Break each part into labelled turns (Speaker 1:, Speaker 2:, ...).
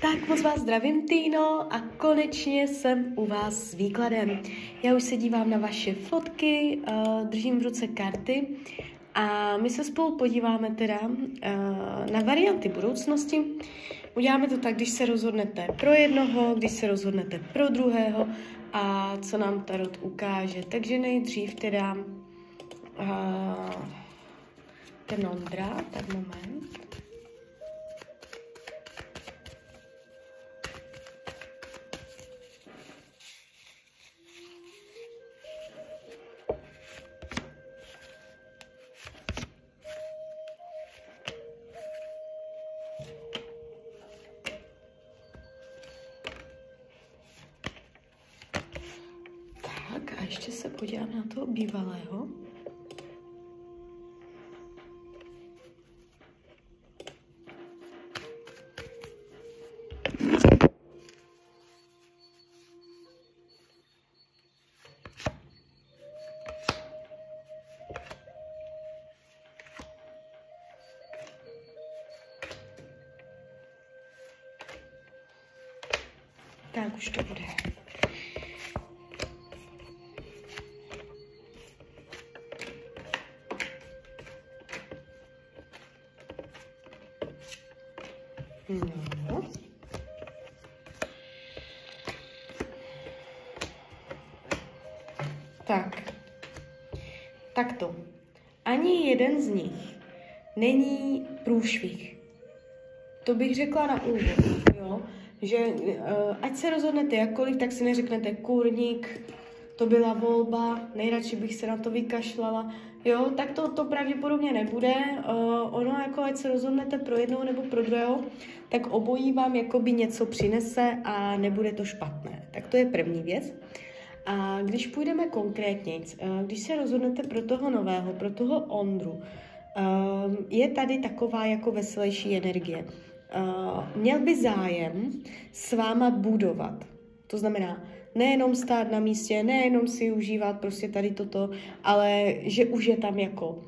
Speaker 1: Tak moc vás zdravím, Týno, a konečně jsem u vás s výkladem. Já už se dívám na vaše fotky, uh, držím v ruce karty a my se spolu podíváme teda uh, na varianty budoucnosti. Uděláme to tak, když se rozhodnete pro jednoho, když se rozhodnete pro druhého a co nám Tarot ukáže. Takže nejdřív teda uh, ten Ondra, tak moment. Tak. Takto. Ani jeden z nich není průšvih. To bych řekla na úvod, jo? že uh, ať se rozhodnete jakkoliv, tak si neřeknete kurník, to byla volba, nejradši bych se na to vykašlala, jo, tak to, to pravděpodobně nebude. Uh, ono, jako ať se rozhodnete pro jednoho nebo pro druhého, tak obojí vám jakoby něco přinese a nebude to špatné. Tak to je první věc. A když půjdeme konkrétně, uh, když se rozhodnete pro toho nového, pro toho Ondru, uh, je tady taková jako veselější energie. Uh, měl by zájem s váma budovat. To znamená, nejenom stát na místě, nejenom si užívat prostě tady toto, ale že už je tam jako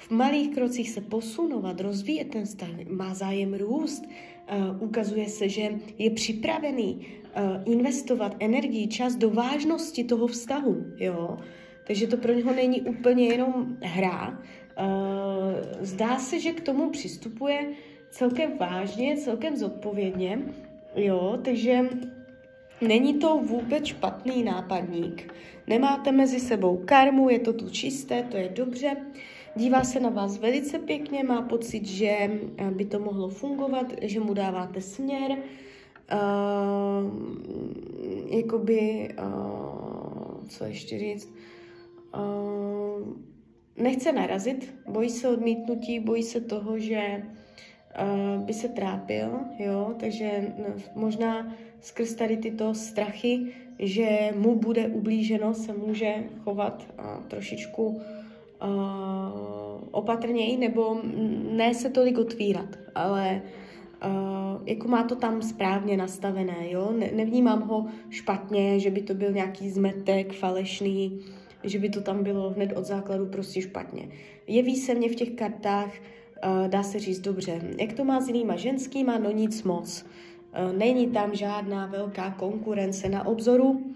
Speaker 1: v malých krocích se posunovat, rozvíjet ten vztah, má zájem růst, uh, ukazuje se, že je připravený uh, investovat energii, čas do vážnosti toho vztahu, jo. Takže to pro něho není úplně jenom hra. Uh, zdá se, že k tomu přistupuje celkem vážně, celkem zodpovědně, jo, takže Není to vůbec špatný nápadník. Nemáte mezi sebou karmu, je to tu čisté, to je dobře. Dívá se na vás velice pěkně, má pocit, že eh, by to mohlo fungovat, že mu dáváte směr. Uh, jakoby, uh, co ještě říct, uh, nechce narazit, bojí se odmítnutí, bojí se toho, že uh, by se trápil, jo, takže možná skrz tady tyto strachy, že mu bude ublíženo, se může chovat uh, trošičku uh, opatrněji, nebo ne se tolik otvírat, ale uh, jako má to tam správně nastavené, jo? Ne, nevnímám ho špatně, že by to byl nějaký zmetek falešný, že by to tam bylo hned od základu prostě špatně. Jeví se mě v těch kartách, dá se říct dobře. Jak to má s jinýma ženskýma? No nic moc. Není tam žádná velká konkurence na obzoru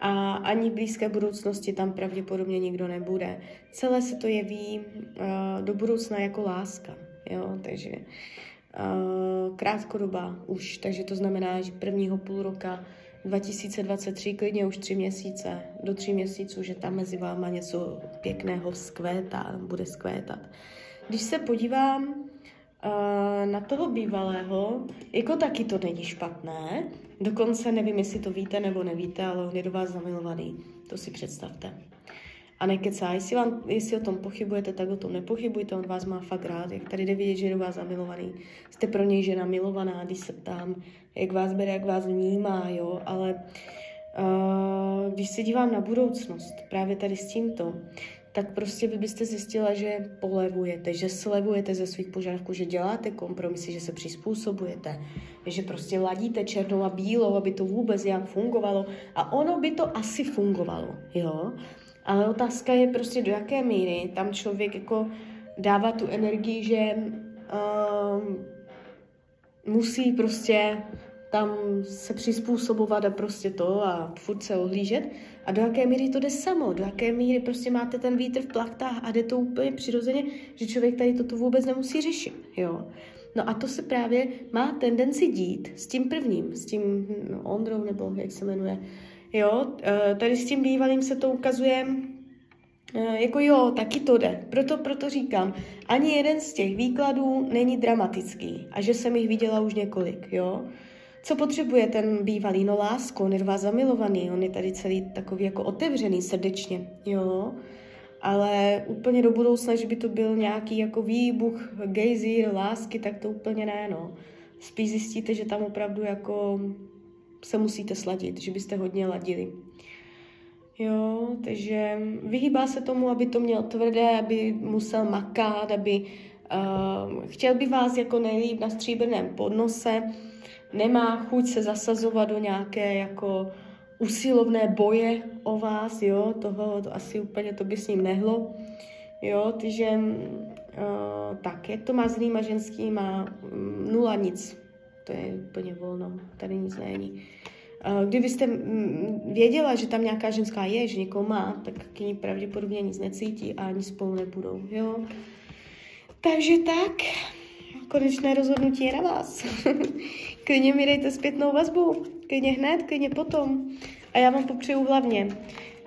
Speaker 1: a ani v blízké budoucnosti tam pravděpodobně nikdo nebude. Celé se to jeví uh, do budoucna jako láska, jo, takže uh, krátkodoba už, takže to znamená, že prvního půl roka 2023, klidně už tři měsíce, do tří měsíců, že tam mezi váma něco pěkného vzkvétá, bude skvétat. Když se podívám na toho bývalého, jako taky to není špatné, dokonce nevím, jestli to víte nebo nevíte, ale on je do vás zamilovaný, to si představte. A nekecá, jestli, vám, jestli o tom pochybujete, tak o tom nepochybujte, on vás má fakt rád, jak tady jde vidět, že je do vás zamilovaný. Jste pro něj žena milovaná, když se ptám, jak vás bere, jak vás vnímá, jo, ale uh, když se dívám na budoucnost, právě tady s tímto, tak prostě vy byste zjistila, že polevujete, že slevujete ze svých požadavků, že děláte kompromisy, že se přizpůsobujete, že prostě ladíte černou a bílou, aby to vůbec nějak fungovalo. A ono by to asi fungovalo, jo. Ale otázka je prostě do jaké míry tam člověk jako dává tu energii, že um, musí prostě tam se přizpůsobovat a prostě to a furt se ohlížet a do jaké míry to jde samo, do jaké míry prostě máte ten vítr v plachtách a jde to úplně přirozeně, že člověk tady toto vůbec nemusí řešit, jo. No a to se právě má tendenci dít s tím prvním, s tím no, Ondrou, nebo jak se jmenuje, jo. Eh, tady s tím bývalým se to ukazuje, eh, jako jo, taky to jde. Proto, proto říkám, ani jeden z těch výkladů není dramatický a že jsem jich viděla už několik, jo. Co potřebuje ten bývalý? No lásku, on je vás zamilovaný, on je tady celý takový jako otevřený srdečně, jo. Ale úplně do budoucna, že by to byl nějaký jako výbuch, gejzír, lásky, tak to úplně ne, no. Spíš zjistíte, že tam opravdu jako se musíte sladit, že byste hodně ladili. Jo, takže vyhýbá se tomu, aby to měl tvrdé, aby musel makat, aby uh, chtěl by vás jako nejlíp na stříbrném podnose, nemá chuť se zasazovat do nějaké jako usilovné boje o vás, jo, toho to asi úplně to by s ním nehlo, jo, takže uh, tak, jak to má s a ženskýma, um, nula nic, to je úplně volno, tady nic není. Uh, kdybyste um, věděla, že tam nějaká ženská je, že někoho má, tak k ní pravděpodobně nic necítí a ani spolu nebudou, jo. Takže tak, konečné rozhodnutí je na vás. klidně mi dejte zpětnou vazbu, klidně hned, klidně potom. A já vám popřeju hlavně,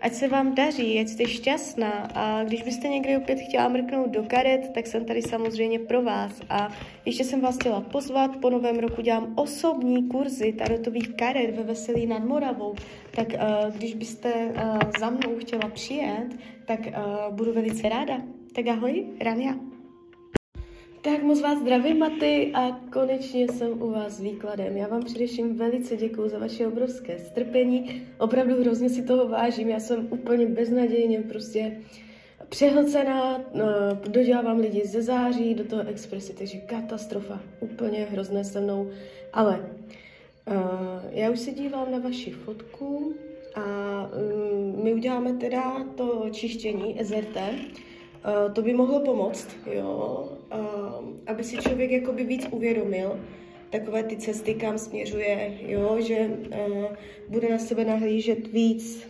Speaker 1: ať se vám daří, ať jste šťastná a když byste někdy opět chtěla mrknout do karet, tak jsem tady samozřejmě pro vás. A ještě jsem vás chtěla pozvat, po novém roku dělám osobní kurzy tarotových karet ve Veselí nad Moravou, tak uh, když byste uh, za mnou chtěla přijet, tak uh, budu velice ráda. Tak ahoj, Rania. Tak moc vás zdravím, Maty, a konečně jsem u vás s výkladem. Já vám především velice děkuji za vaše obrovské strpení. Opravdu hrozně si toho vážím. Já jsem úplně beznadějně prostě přehlcená, no, dodělávám lidi ze září do toho expresy, takže katastrofa, úplně hrozné se mnou. Ale uh, já už se dívám na vaši fotku a um, my uděláme teda to čištění SRT, To by mohlo pomoct, jo, uh, aby si člověk jakoby víc uvědomil takové ty cesty, kam směřuje, jo, že uh, bude na sebe nahlížet víc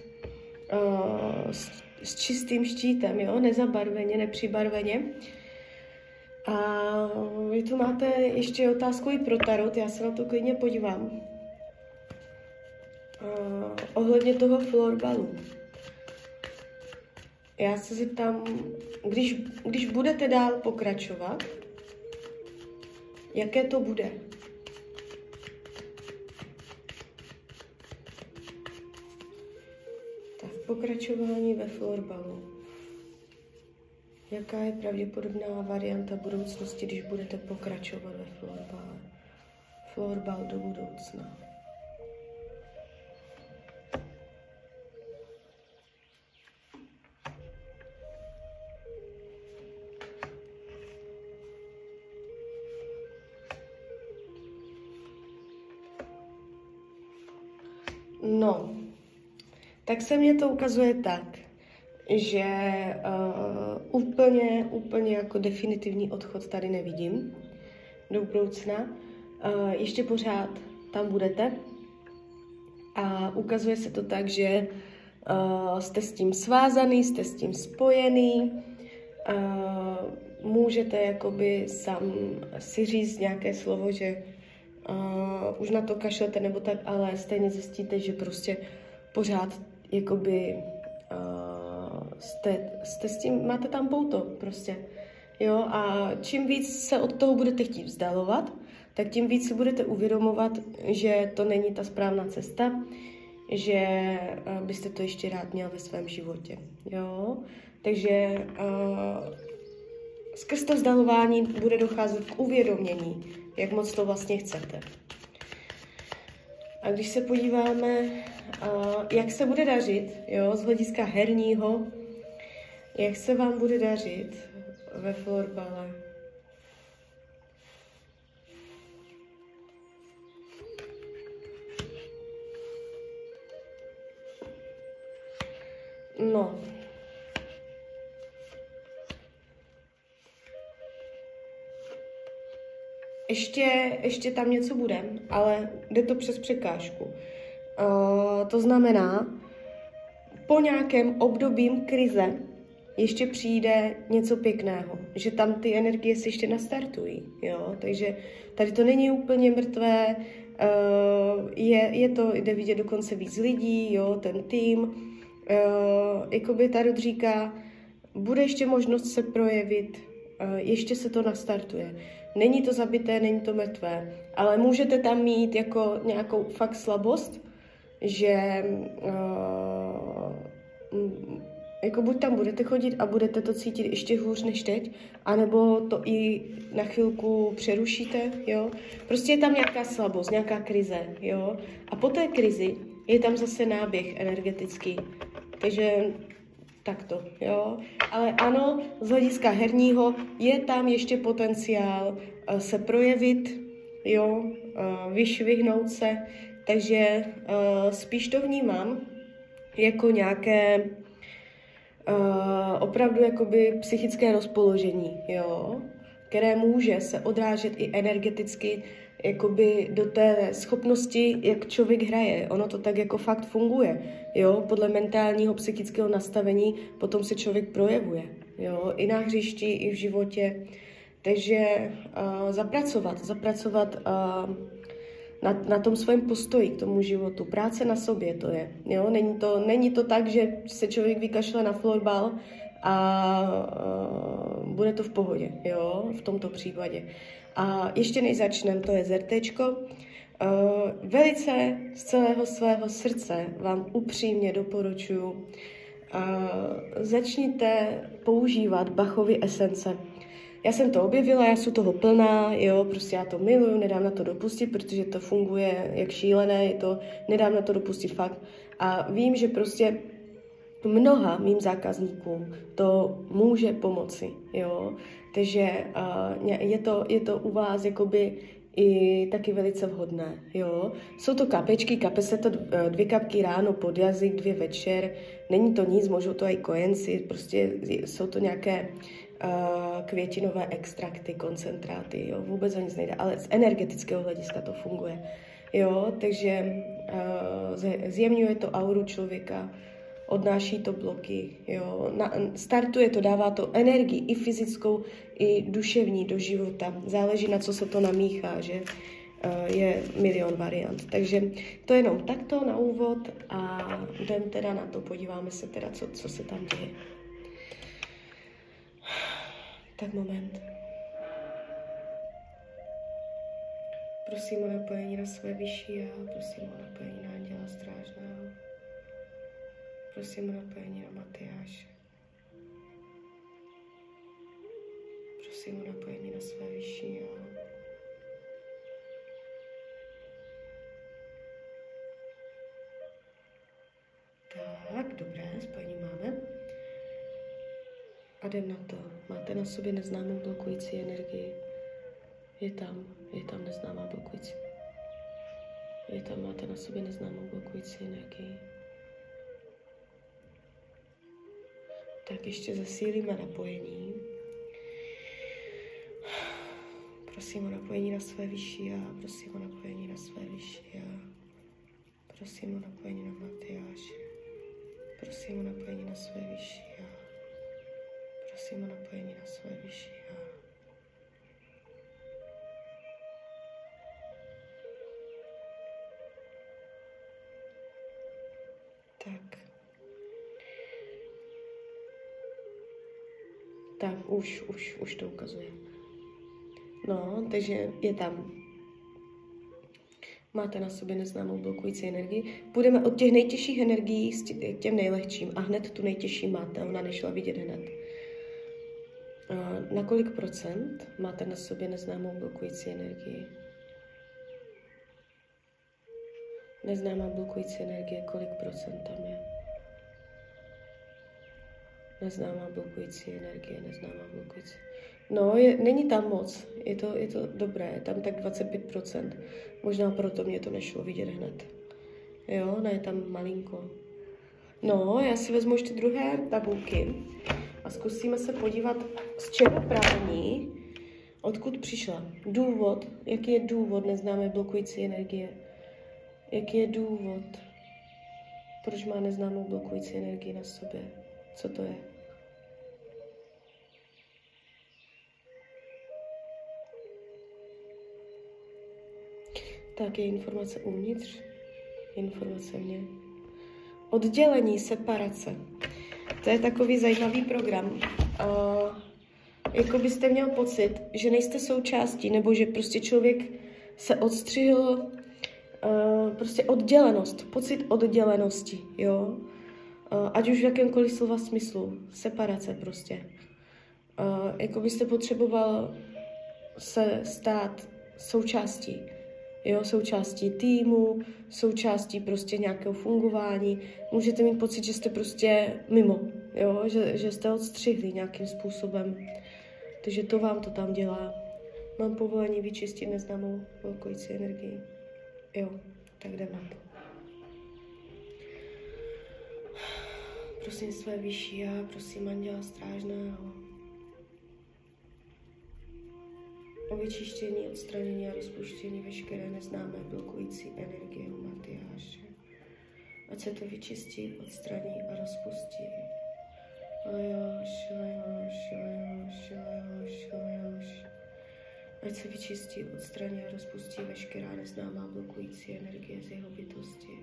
Speaker 1: s, s čistým štítem, jo, nezabarveně, nepřibarveně. A vy tu máte ještě otázku i pro tarot, já se na to klidně podívám. Uh, ohledně toho florbalu. Já se zeptám, když, když budete dál pokračovat, jaké to bude? Tak, pokračování ve florbalu. Jaká je pravděpodobná varianta budoucnosti, když budete pokračovat ve florbale? Florbal do budoucna. Tak se mě to ukazuje tak, že uh, úplně, úplně jako definitivní odchod tady nevidím do budoucna. Uh, ještě pořád tam budete a ukazuje se to tak, že uh, jste s tím svázaný, jste s tím spojený, uh, můžete jakoby sám si říct nějaké slovo, že uh, už na to kašlete nebo tak, ale stejně zjistíte, že prostě pořád jakoby uh, jste, jste s tím, máte tam pouto prostě. Jo, a čím víc se od toho budete chtít vzdalovat, tak tím víc si budete uvědomovat, že to není ta správná cesta, že uh, byste to ještě rád měl ve svém životě. Jo? Takže uh, skrz to vzdalování bude docházet k uvědomění, jak moc to vlastně chcete. A když se podíváme, jak se bude dařit, jo, z hlediska herního, jak se vám bude dařit ve florbale. No, ještě, ještě tam něco bude, ale jde to přes překážku. Uh, to znamená, po nějakém obdobím krize ještě přijde něco pěkného, že tam ty energie se ještě nastartují, jo, takže tady to není úplně mrtvé, uh, je, je to, jde vidět dokonce víc lidí, jo, ten tým, uh, jakoby Tarot říká, bude ještě možnost se projevit, ještě se to nastartuje. Není to zabité, není to mrtvé, ale můžete tam mít jako nějakou fakt slabost, že uh, jako buď tam budete chodit a budete to cítit ještě hůř než teď, anebo to i na chvilku přerušíte, jo. Prostě je tam nějaká slabost, nějaká krize, jo. A po té krizi je tam zase náběh energetický. Takže takto, jo. Ale ano, z hlediska herního je tam ještě potenciál uh, se projevit, jo, uh, vyšvihnout se, takže uh, spíš to vnímám jako nějaké opravdu jakoby psychické rozpoložení, jo, které může se odrážet i energeticky jakoby do té schopnosti, jak člověk hraje. Ono to tak jako fakt funguje, jo, podle mentálního, psychického nastavení potom se člověk projevuje, jo, i na hřišti, i v životě. Takže uh, zapracovat, zapracovat uh, na, na tom svém postoji k tomu životu. Práce na sobě to je. Jo? Není, to, není to tak, že se člověk vykašle na florbal a uh, bude to v pohodě, jo, v tomto případě. A ještě než začneme, to je zrtečko. Uh, velice z celého svého srdce vám upřímně doporučuji, uh, začněte používat Bachovy esence já jsem to objevila, já jsem toho plná, jo, prostě já to miluju, nedám na to dopustit, protože to funguje jak šílené, je to, nedám na to dopustit fakt. A vím, že prostě mnoha mým zákazníkům to může pomoci, jo. Takže uh, je, to, je to u vás jakoby i taky velice vhodné, jo. Jsou to kapečky, kape se to dvě kapky ráno pod jazyk, dvě večer, není to nic, můžou to i kojenci, prostě jsou to nějaké uh, květinové extrakty, koncentráty, jo, vůbec o nic nejde, ale z energetického hlediska to funguje, jo, takže uh, zjemňuje to auru člověka, odnáší to bloky, jo, Na, startuje to, dává to energii i fyzickou, i duševní do života, záleží na co se to namíchá, že uh, je milion variant. Takže to jenom takto na úvod a jdem teda na to, podíváme se teda, co, co se tam děje. Tak moment. Prosím o napojení na své vyšší já, prosím o napojení na prosím napojení na Matyáše, prosím o napojení na své vyšší já. Tak, dobré, spojení máme. A jdem na to. Máte na sobě neznámou blokující energii. Je tam, je tam neznámá blokující. Je tam, máte na sobě neznámou blokující energii. Tak ještě zesílíme napojení. Prosím o napojení na své vyšší já, prosím o napojení na své vyšší já. Prosím o napojení na Matyáše. Prosím o napojení na své vyšší já prosím o napojení na své vyšší já. Už, už, už to ukazuje. No, takže je tam. Máte na sobě neznámou blokující energii. Půjdeme od těch nejtěžších energií k těm nejlehčím a hned tu nejtěžší máte. Ona nešla vidět hned. Na kolik procent máte na sobě neznámou blokující energii? Neznámá blokující energie, kolik procent tam je? Neznámá blokující energie, neznámá blokující. No, je, není tam moc, je to, je to dobré, je tam tak 25%. Možná proto mě to nešlo vidět hned. Jo, ne, tam malinko. No, já si vezmu ještě druhé tabulky a zkusíme se podívat, z čeho právní Odkud přišla? Důvod. Jaký je důvod neznámé blokující energie? Jaký je důvod? Proč má neznámou blokující energii na sobě? Co to je? Tak je informace uvnitř, informace mě. Oddělení, separace. To je takový zajímavý program. Uh, jako byste měl pocit, že nejste součástí, nebo že prostě člověk se odstřihl, uh, prostě oddělenost, pocit oddělenosti, jo. Uh, ať už v jakémkoliv slova smyslu, separace prostě. Uh, jako byste potřeboval se stát součástí jo, součástí týmu, součástí prostě nějakého fungování. Můžete mít pocit, že jste prostě mimo, jo, že, že jste odstřihli nějakým způsobem. Takže to vám to tam dělá. Mám povolení vyčistit neznámou velkojící energii. Jo, tak jdeme. Prosím své vyšší já, prosím anděla strážného, o vyčištění, odstranění a rozpuštění veškeré neznámé blokující energie u Matyáše. Ať se to vyčistí, odstraní a rozpustí. Ať se vyčistí, odstraní a rozpustí veškerá neznámá blokující energie z jeho bytosti.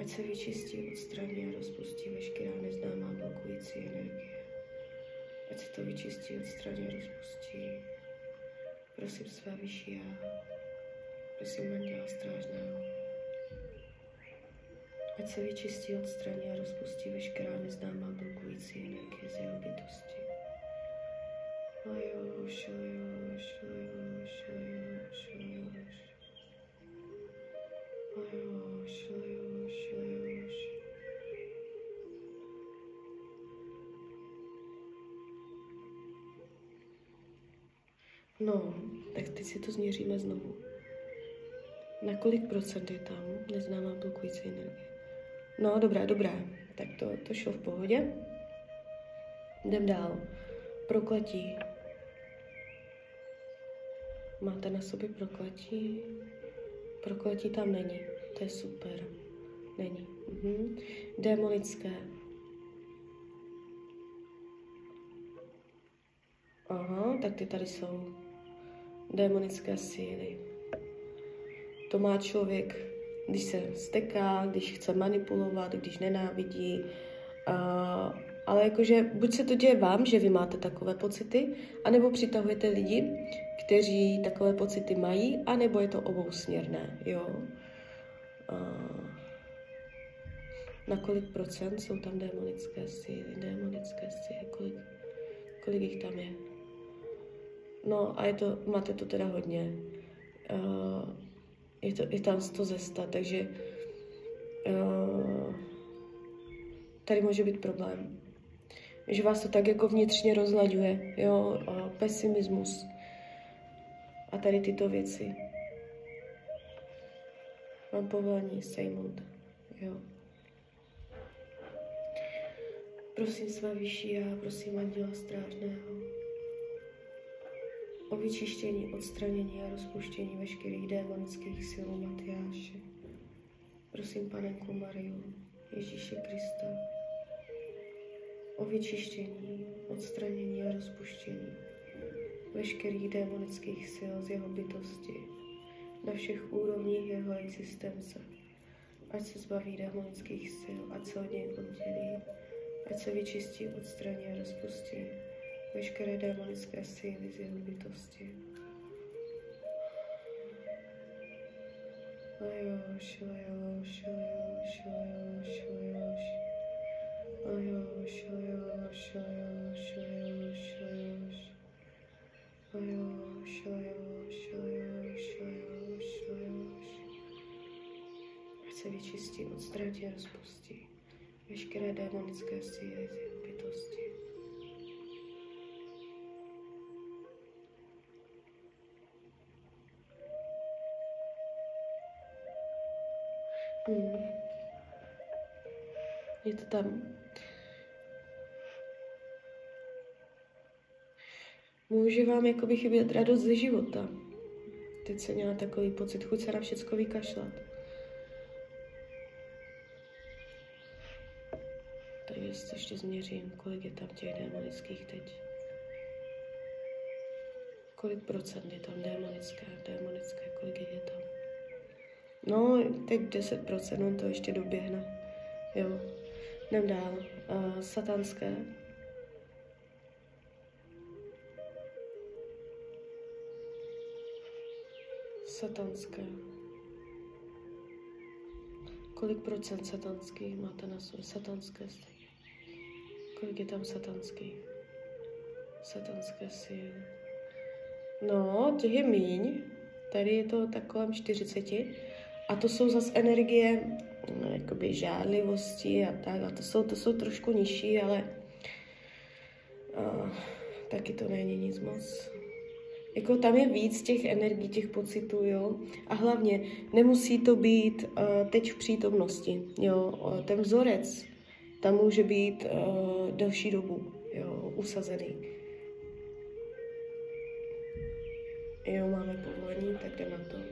Speaker 1: Ať se vyčistí, odstraní a rozpustí veškerá neznámá blokující energie. Ať se to vyčistí, odstraní a rozpustí Prosím své vyšší já, prosím Anděla Strážného, ať se vyčistí, odstraní a rozpustí veškerá neznámá blokující energie z jeho bytosti. Lajoš, lajoš, lajoš, lajoš, lajoš. Lajoš, lajoš, lajoš. No, teď si to změříme znovu. Na kolik procent je tam neznámá blokující energie? No, dobrá, dobrá. Tak to, to šlo v pohodě. Jdem dál. Prokletí. Máte na sobě prokletí? Prokletí tam není. To je super. Není. Mhm. Démonické. Aha, tak ty tady jsou démonické síly. To má člověk, když se steká, když chce manipulovat, když nenávidí. Uh, ale jakože buď se to děje vám, že vy máte takové pocity, anebo přitahujete lidi, kteří takové pocity mají, anebo je to obousměrné, jo. Uh, na kolik procent jsou tam démonické síly, démonické síly, kolik, kolik jich tam je? No a je to, máte to teda hodně. Uh, je, to, je tam 100 ze 100, takže uh, tady může být problém. Že vás to tak jako vnitřně rozlaďuje, jo, uh, pesimismus a tady tyto věci. Mám povolení sejmout, jo. Prosím své vyšší a prosím anděla strážného o vyčištění, odstranění a rozpuštění veškerých démonických sil Matyáše. Prosím Panenku Mariu, Ježíše Krista, o vyčištění, odstranění a rozpuštění veškerých démonických sil z jeho bytosti na všech úrovních jeho existence. Ať se zbaví démonických sil, ať se od něj oddělí, ať se vyčistí, odstraní a rozpustí veškeré démonické síly z jeho bytosti. Ať se vyčistí, odstratí a rozpustí. Veškeré démonické síly z Hmm. Je to tam. Může vám jakoby chybět radost ze života. Teď se měla takový pocit, chuť se na všecko vykašlat. Takže ještě změřím, kolik je tam těch démonických teď. Kolik procent je tam démonické, démonické, kolik je tam? No, teď 10%, no to ještě doběhne. Jo. Jdem dál. Uh, satanské. Satanské. Kolik procent satanských máte na sobě? Satanské Kolik je tam satanský? Satanské síly. No, těch je míň. Tady je to tak kolem 40. A to jsou zase energie no, jakoby žádlivosti a tak. A to jsou, to jsou trošku nižší, ale uh, taky to není nic moc. Jako tam je víc těch energií, těch pocitů, jo. A hlavně nemusí to být uh, teď v přítomnosti, jo. Ten vzorec tam může být uh, delší dobu, jo, usazený. Jo, máme povolení, tak jdeme na to.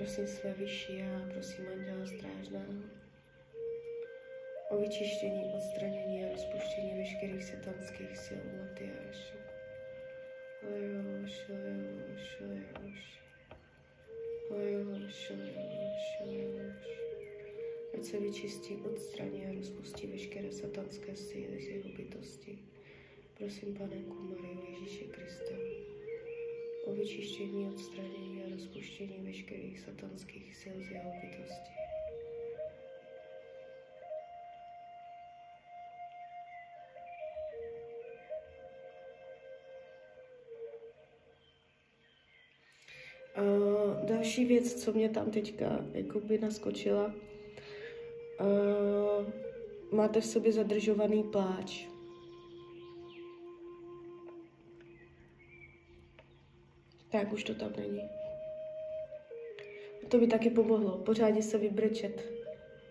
Speaker 1: Prosím své vyšší a prosím Anděla Strážného o vyčištění, odstranění a rozpuštění veškerých satanských sil Matyáše. Lejoš, lejoš. Ať se vyčistí, odstraní a rozpustí veškeré satanské síly z jeho bytosti. Prosím, pane Mario Ježíše Krista, o vyčištění, odstranění a rozpuštění veškerých satanských sil z jeho bytosti. Uh, další věc, co mě tam teďka jakoby naskočila, uh, máte v sobě zadržovaný pláč. Tak už to tam není. To by taky pomohlo, pořádně se vybrečet,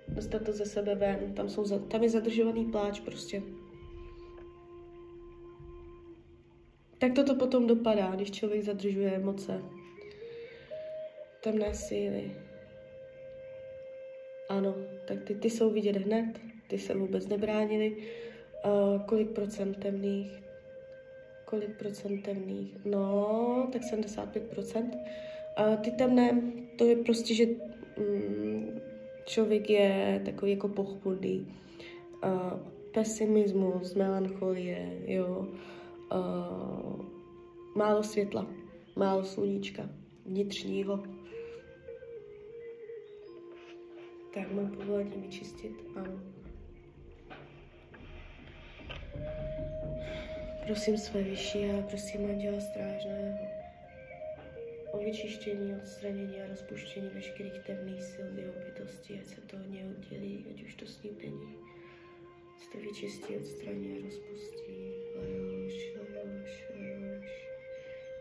Speaker 1: dostat to ze sebe ven, tam, jsou, tam je zadržovaný pláč prostě. Tak toto potom dopadá, když člověk zadržuje emoce, temné síly. Ano, tak ty, ty jsou vidět hned, ty se vůbec nebránili. Uh, kolik procent temných? Kolik procent temných? No, tak 75 procent. A ty temné, to je prostě, že mm, člověk je takový jako pochmurný. Pesimismus, melancholie, jo. Uh, málo světla, málo sluníčka vnitřního. Tak mám povolení vyčistit, ano. Prosím své vyšší a prosím Anděla Strážného o vyčištění, odstranění a rozpuštění veškerých temných sil v jeho bytosti, ať se to od něj oddělí, ať už to s ním není. Ať to vyčistí, odstraní a rozpustí. Lajoš, lajoš, lajoš.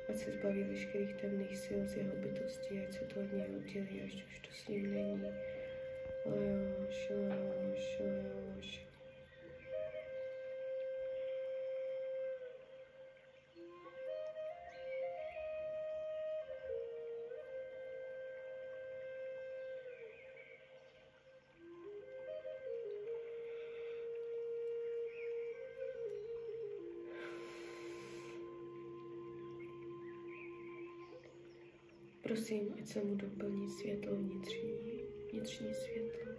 Speaker 1: Ať se zbaví veškerých temných sil z jeho bytosti, ať se to od něj oddělí, ať už to s ním není. Lajoš, lajoš, lajoš. Prosím, ať se mu doplní světlo vnitřní, vnitřní světlo.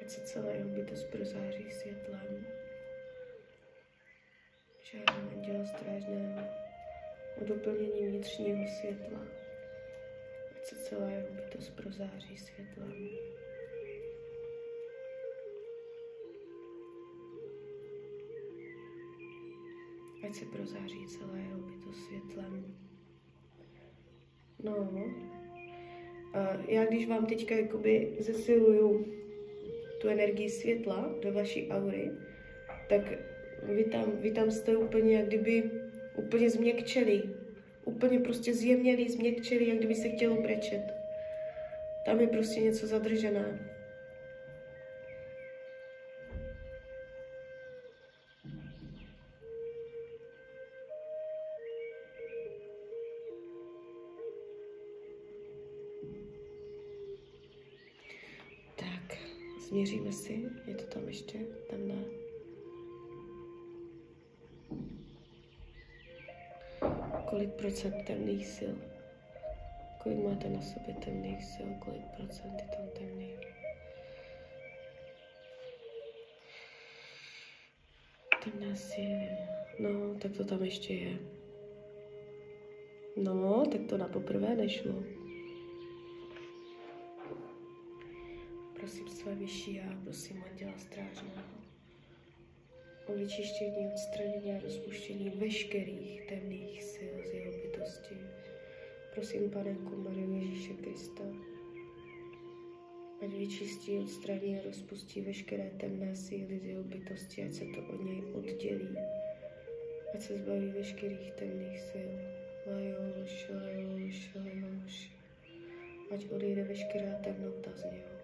Speaker 1: Ať se celé jeho bytost prozáří světlem. Žádám anděla strážného o doplnění vnitřního světla. Ať se celá jeho bytost prozáří světlem. Ať se prozáří celé jeho bytost světlem. No. A já když vám teďka jakoby zesiluju tu energii světla do vaší aury, tak vy tam, vy tam jste úplně jak kdyby úplně změkčeli. Úplně prostě zjemnělý, změkčeli, jak kdyby se chtělo brečet. Tam je prostě něco zadržené. Změříme si, je to tam ještě temné. Kolik procent temných sil? Kolik máte na sobě temných sil? Kolik procent je tam temných? Temné síly. No, tak to tam ještě je. No, tak to na poprvé nešlo. Své vyšší já, prosím Anděla Strážného o vyčištění, odstranění a rozpuštění veškerých temných sil z jeho bytosti. Prosím, Pane Mario Ježíše Krista, ať vyčistí, odstraní a rozpustí veškeré temné síly z jeho bytosti, ať se to od něj oddělí, ať se zbaví veškerých temných sil. Lajoš, lajoš, lajoš. Ať odejde veškerá temnota z něho.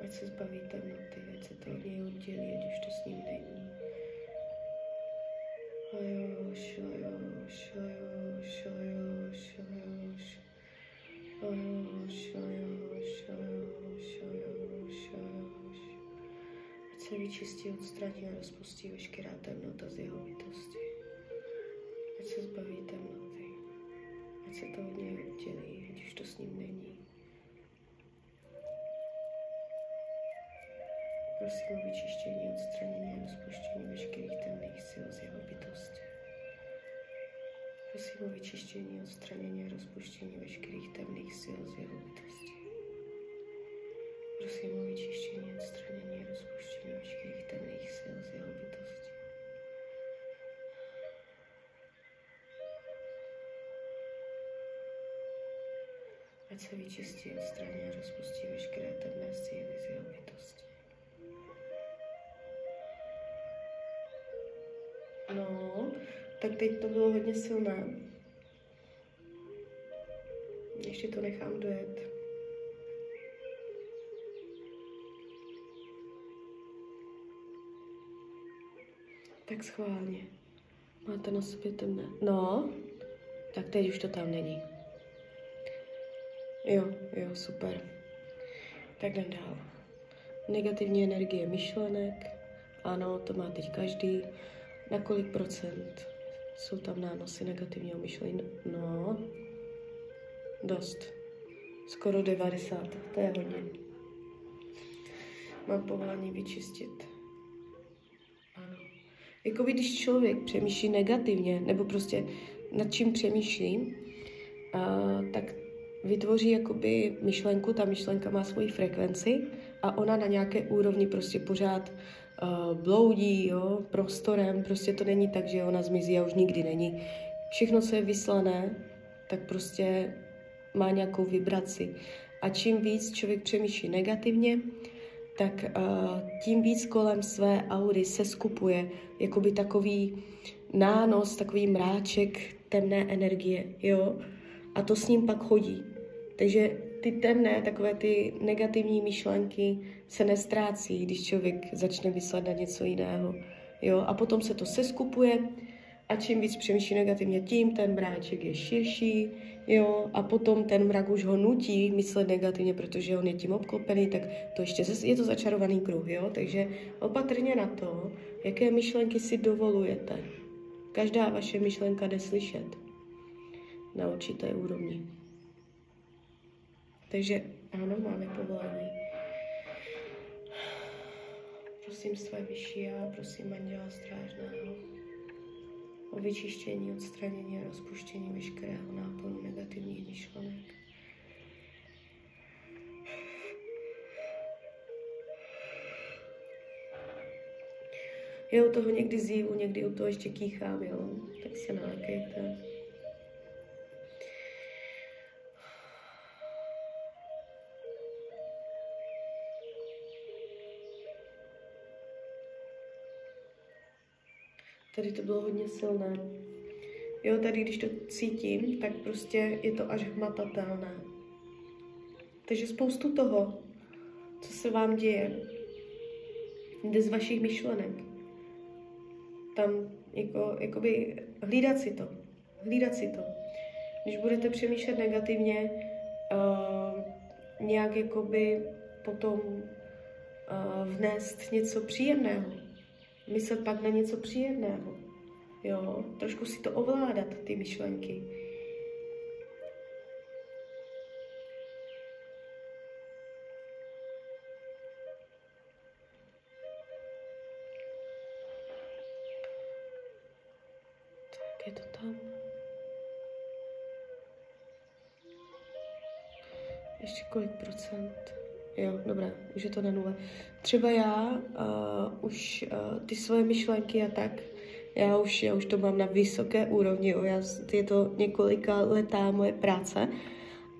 Speaker 1: Ať se zbaví temnoty, ať se to od něj oddělí, ať už to s ním není. Lajoš, lajoš, lajoš, lajoš, lajoš. Lajoš, lajoš, lajoš, lajoš, lajoš. Ať se vyčistí, odstraní a rozpustí veškerá temnota z jeho bytosti. Ať se zbaví temnoty. Ať se to od něj oddělí, ať už to s ním není. Prosím o vyčištění, odstranění a rozpuštění veškerých temných sil z jeho bytosti. Prosím o vyčištění, odstranění a rozpuštění veškerých temných sil z jeho bytosti. Prosím o vyčištění, odstranění a rozpuštění veškerých temných sil z jeho bytosti. Ať se vyčistí, odstraní a rozpustí veškeré temné síly z jeho bytosti. No, tak teď to bylo hodně silné. Ještě to nechám dojet. Tak schválně. Máte na sobě temné. No, tak teď už to tam není. Jo, jo, super. Tak jdem dál. Negativní energie myšlenek. Ano, to má teď každý. Na kolik procent jsou tam nánosy negativního myšlení? No, dost. Skoro 90, to je hodně. Mám povolání vyčistit. Ano. Jako když člověk přemýšlí negativně, nebo prostě nad čím přemýšlí, a, tak vytvoří jakoby myšlenku, ta myšlenka má svoji frekvenci a ona na nějaké úrovni prostě pořád bloudí jo, prostorem, prostě to není tak, že ona zmizí a už nikdy není. Všechno, co je vyslané, tak prostě má nějakou vibraci. A čím víc člověk přemýšlí negativně, tak uh, tím víc kolem své aury se skupuje jakoby takový nános, takový mráček temné energie, jo, a to s ním pak chodí. Takže ty temné, takové ty negativní myšlenky se nestrácí, když člověk začne myslet na něco jiného. Jo? A potom se to seskupuje a čím víc přemýšlí negativně, tím ten mráček je širší, jo, a potom ten mrak už ho nutí myslet negativně, protože on je tím obklopený, tak to ještě je to začarovaný kruh, jo, takže opatrně na to, jaké myšlenky si dovolujete. Každá vaše myšlenka jde slyšet na určité úrovni. Takže ano, máme povolání. Prosím své vyšší já, prosím Anděla Strážného o vyčištění, odstranění a rozpuštění veškerého náplnu negativních myšlenek. Já u toho někdy zívu, někdy u toho ještě kýchám, jo, tak se nalékejte. Tady to bylo hodně silné. Jo, tady když to cítím, tak prostě je to až hmatatelné. Takže spoustu toho, co se vám děje, jde z vašich myšlenek. Tam jako, jakoby hlídat si to. Hlídat si to. Když budete přemýšlet negativně, uh, nějak jakoby potom uh, vnést něco příjemného. Myslet pak na něco příjemného. Jo, trošku si to ovládat, ty myšlenky. Tak je to tam. Ještě kolik procent? Jo, dobré, už je to na nule. Třeba já uh, už uh, ty svoje myšlenky a tak, já už, já už to mám na vysoké úrovni, jo. Já, je to několika letá moje práce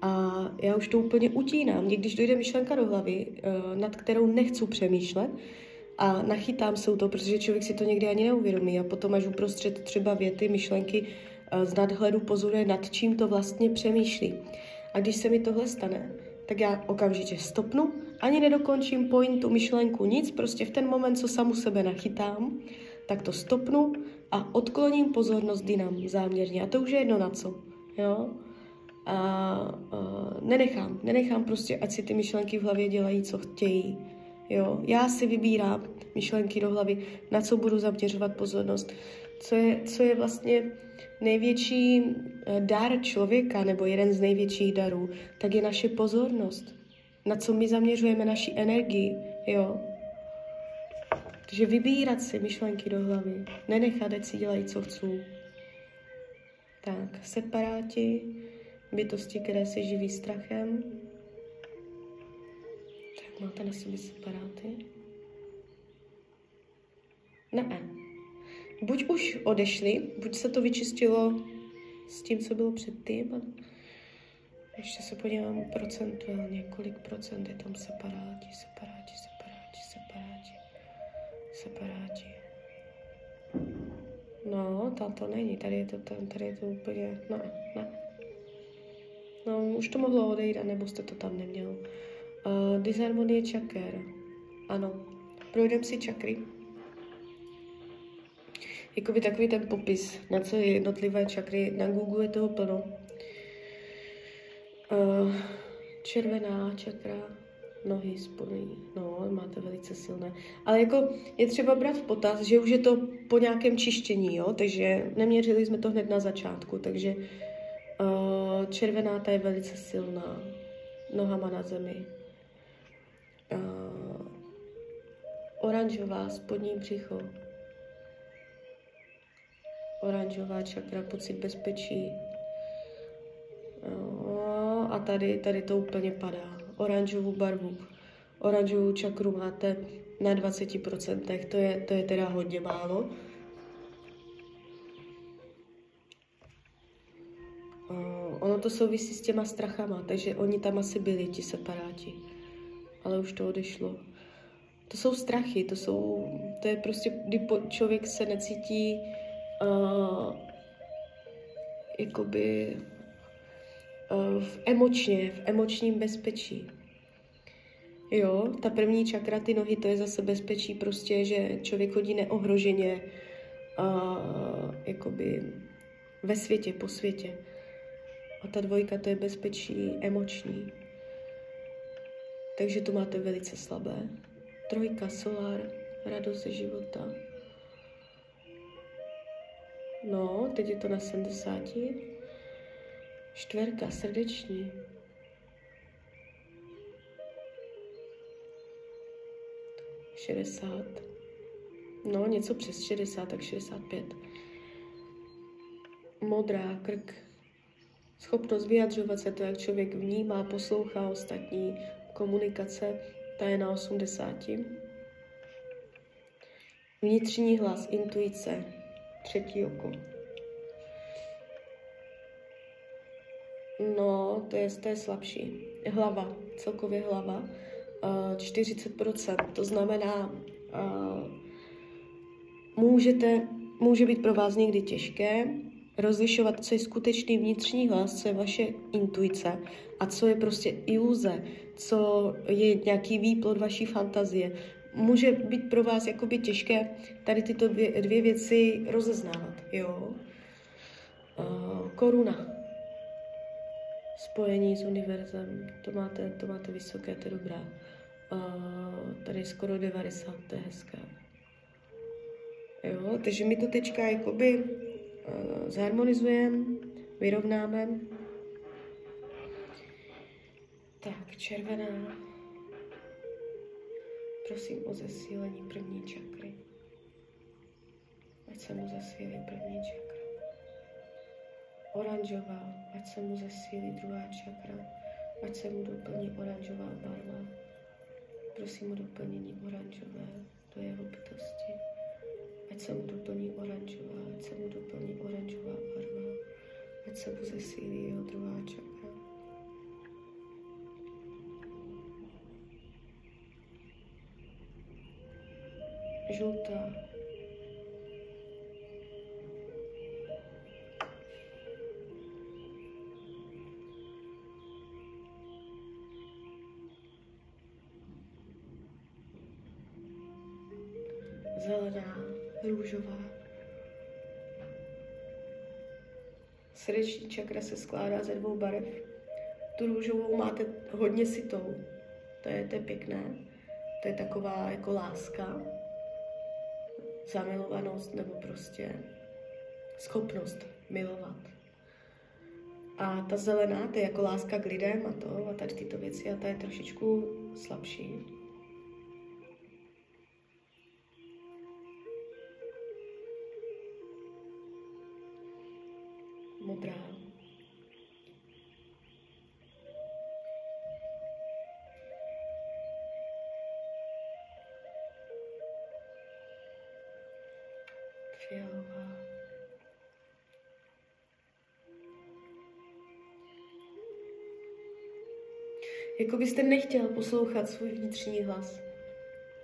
Speaker 1: a já už to úplně utínám. Když dojde myšlenka do hlavy, uh, nad kterou nechci přemýšlet, a nachytám se u toho, protože člověk si to někdy ani neuvědomí a potom až uprostřed třeba věty, myšlenky z nadhledu pozoruje, nad čím to vlastně přemýšlí. A když se mi tohle stane, tak já okamžitě stopnu, ani nedokončím pointu, myšlenku, nic, prostě v ten moment, co samu sebe nachytám, tak to stopnu a odkloním pozornost jinam záměrně. A to už je jedno na co, jo. A, a nenechám, nenechám prostě, ať si ty myšlenky v hlavě dělají, co chtějí. Jo, já si vybírám myšlenky do hlavy, na co budu zaměřovat pozornost. Co je, co je vlastně největší eh, dar člověka, nebo jeden z největších darů, tak je naše pozornost. Na co my zaměřujeme naši energii, jo. Takže vybírat si myšlenky do hlavy, nenechat, ať si dělají, co chcou. Tak, separáti, bytosti, které se živí strachem. Tak máte na sobě separáty? Ne. Buď už odešli, buď se to vyčistilo s tím, co bylo předtím. Ještě se podívám procentuálně, kolik procent je tam separáti, separáti, separáti, separáti, separáti. No, tam to není, tady je to, tam, tady je to úplně, ne, ne. No, už to mohlo odejít, nebo jste to tam neměl. Uh, disharmonie čaker. Ano. Projdeme si čakry jakoby takový ten popis, na co je jednotlivé čakry. Na Google je toho plno. Uh, červená čakra, nohy, spodní, no, máte velice silné. Ale jako je třeba brát v potaz, že už je to po nějakém čištění, jo, takže neměřili jsme to hned na začátku, takže uh, červená ta je velice silná, nohama na zemi. Uh, oranžová, spodní břicho, oranžová čakra, pocit bezpečí. No, a tady, tady to úplně padá. Oranžovou barvu. Oranžovou čakru máte na 20%, to je, to je teda hodně málo. Uh, ono to souvisí s těma strachama, takže oni tam asi byli, ti separáti. Ale už to odešlo. To jsou strachy, to jsou, to je prostě, kdy člověk se necítí uh, jakoby uh, v emočně, v emočním bezpečí. Jo, ta první čakra, ty nohy, to je zase bezpečí prostě, že člověk chodí neohroženě uh, jakoby ve světě, po světě. A ta dvojka, to je bezpečí emoční. Takže to máte velice slabé. Trojka, solár, radost ze života. No, teď je to na 70. Čtverka, srdeční. Šedesát. No, něco přes 60, tak 65. Modrá, krk. Schopnost vyjadřovat se to, jak člověk vnímá, poslouchá ostatní, komunikace, ta je na 80. Vnitřní hlas, intuice, třetí oko. No, to je, to je slabší. Hlava, celkově hlava, uh, 40%. To znamená, uh, můžete, může být pro vás někdy těžké rozlišovat, co je skutečný vnitřní hlas, co je vaše intuice a co je prostě iluze, co je nějaký výplod vaší fantazie může být pro vás jakoby těžké tady tyto dvě, dvě věci rozeznávat, jo. Uh, koruna. Spojení s univerzem, to máte, to máte vysoké, to je dobrá. Uh, tady skoro 90, to je hezké. Jo, takže my to teďka jakoby uh, zharmonizujeme, vyrovnáme. Tak, červená. Prosím o zesílení první čakry. Ať se mu zesílí první čakra. Oranžová, ať se mu zesílí druhá čakra. Ať se mu doplní oranžová barva. Prosím o doplnění oranžové do jeho bytosti. Ať se mu doplní oranžová, ať se mu doplní oranžová barva. Ať se mu zesílí jeho druhá čakra. Žlutá. Zelená, růžová. Srdeční čakra se skládá ze dvou barev. Tu růžovou máte hodně sitou. To je, to je pěkné. To je taková jako láska, zamilovanost nebo prostě schopnost milovat. A ta zelená, to je jako láska k lidem a to, a tady tyto věci, a ta je trošičku slabší. Modrá. Fialová. Jako byste nechtěl poslouchat svůj vnitřní hlas.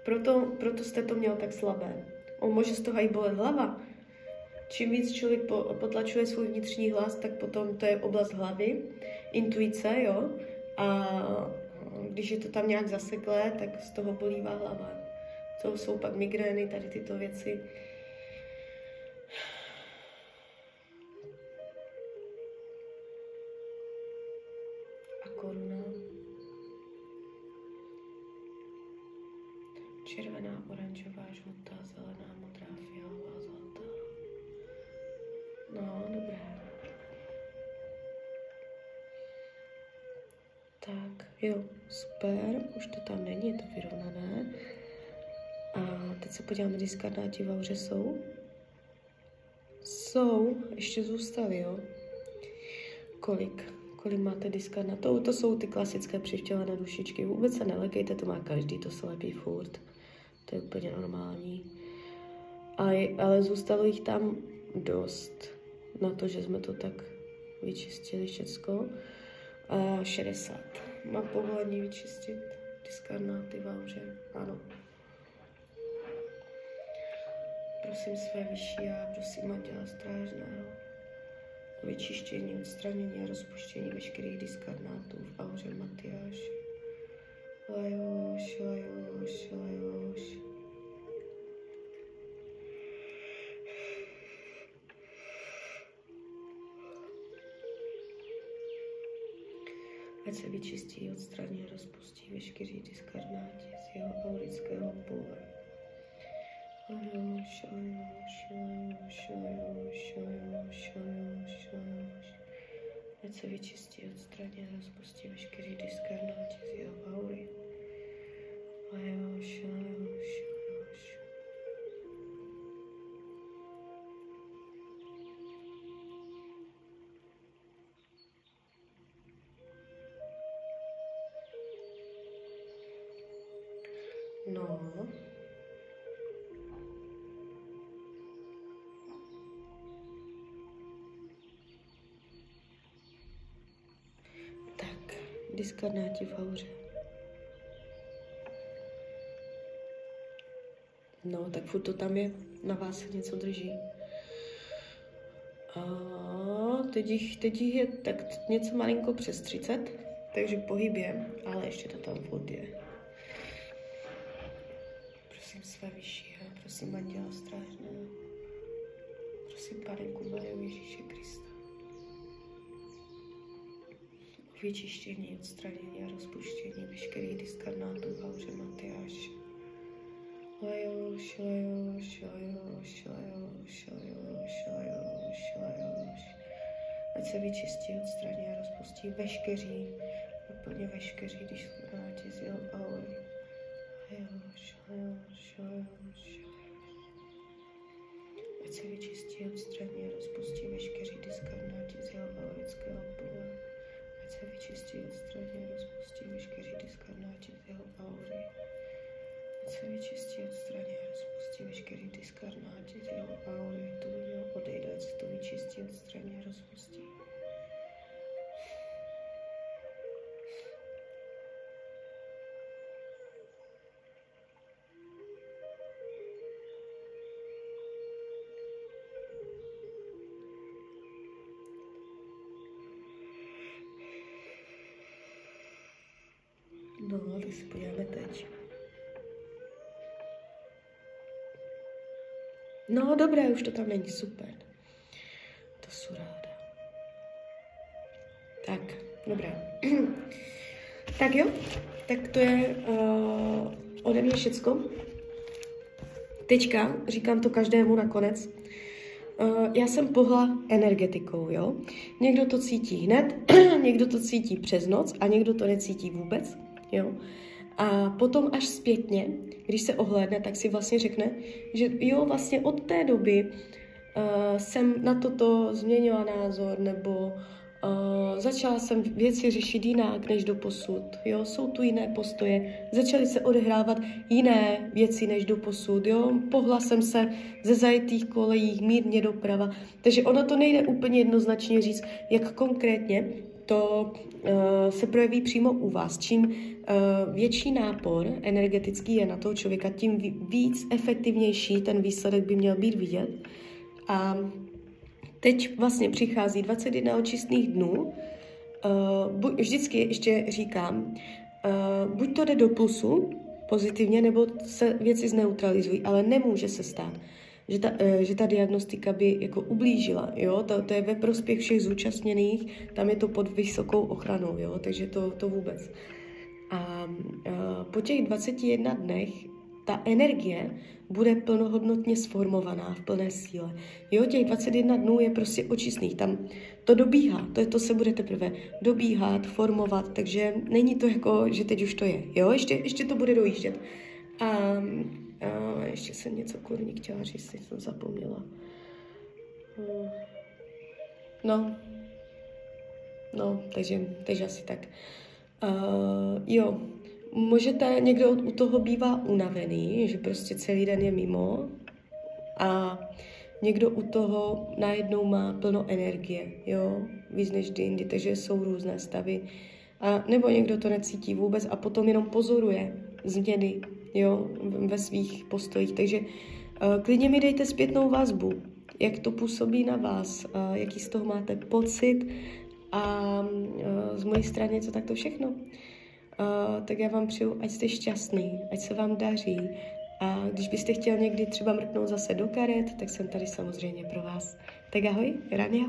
Speaker 1: Proto, proto jste to měl tak slabé. On může z toho i bolet hlava. Čím víc člověk po, potlačuje svůj vnitřní hlas, tak potom to je oblast hlavy, intuice, jo. A když je to tam nějak zaseklé, tak z toho bolívá hlava. To jsou pak migrény, tady tyto věci. Super, už to tam není, je to vyrovnané. A teď se podíváme, kdy skarnáti v jsou. Jsou, ještě zůstaly, jo. Kolik? Kolik máte diskarnátů? To jsou ty klasické přivtělené dušičky. Vůbec se nelekejte, to má každý, to se lepí furt. To je úplně normální. A ale zůstalo jich tam dost na to, že jsme to tak vyčistili všecko. A 60. Mám povolení vyčistit diskarnáty v auře. Ano. Prosím své vyšší já, prosím Anděla Strážného o vyčištění, odstranění a rozpuštění veškerých diskarnátů v auře Matyáš. Lajoš, lajoš, lajoš. Ať se vyčistí, odstraní a rozpustí veškerý diskarnáti z jeho aurického pole. Ať se vyčistí, odstraní a rozpustí veškerý diskarnáti z jeho aury. Lajoš, lajoš, lajoš. No. Tak, diskarnáti v auře. No, tak furt to tam je, na vás se něco drží. A teď jich, teď jich je tak něco malinko přes 30, takže pohyb je, ale ještě to tam furt je své vyššího, prosím Anděla Strážného, prosím Pane Kumaru Ježíše Krista o vyčištění, odstranění a rozpuštění veškerých diskarnátů v hauře Matyáš. Lajoš, lajoš, lajoš, lajoš, lajoš, lajoš, lajoš. Ať se vyčistí, odstraní a rozpustí veškerý, úplně veškerý když Si podíváme teď. No, dobré, už to tam není super. To jsou ráda. Tak, dobré. tak jo, tak to je uh, ode mě všecko. Teďka, říkám to každému nakonec, uh, já jsem pohla energetikou, jo. Někdo to cítí hned, někdo to cítí přes noc a někdo to necítí vůbec, jo. A potom až zpětně, když se ohlédne, tak si vlastně řekne, že jo, vlastně od té doby uh, jsem na toto změnila názor, nebo uh, začala jsem věci řešit jinak než do posud. Jo, jsou tu jiné postoje, začaly se odehrávat jiné věci než do posud. Jo, pohla jsem se ze zajetých kolejí mírně doprava. Takže ono to nejde úplně jednoznačně říct, jak konkrétně to uh, se projeví přímo u vás. Čím uh, větší nápor energetický je na toho člověka, tím víc efektivnější ten výsledek by měl být vidět. A teď vlastně přichází 21 očistných dnů. Uh, vždycky ještě říkám, buď to jde do plusu pozitivně, nebo se věci zneutralizují, ale nemůže se stát, že ta, eh, že ta diagnostika by jako ublížila, jo, to, to je ve prospěch všech zúčastněných, tam je to pod vysokou ochranou, jo, takže to, to vůbec. A, a po těch 21 dnech ta energie bude plnohodnotně sformovaná v plné síle. Jo, těch 21 dnů je prostě očistných, tam to dobíhá, to, je, to se bude teprve dobíhat, formovat, takže není to jako, že teď už to je, jo, ještě, ještě to bude dojíždět. A a ještě jsem něco kurní chtěla říct, teď jsem zapomněla. No. No, takže, takže asi tak. Uh, jo, můžete, někdo u toho bývá unavený, že prostě celý den je mimo a někdo u toho najednou má plno energie, jo, víc než jindy, takže jsou různé stavy. A nebo někdo to necítí vůbec a potom jenom pozoruje změny jo, ve svých postojích. Takže uh, klidně mi dejte zpětnou vazbu, jak to působí na vás, uh, jaký z toho máte pocit a uh, z mojí strany co tak to všechno. Tak já vám přeju, ať jste šťastný, ať se vám daří a když byste chtěl někdy třeba mrknout zase do karet, tak jsem tady samozřejmě pro vás. Tak ahoj, Rania.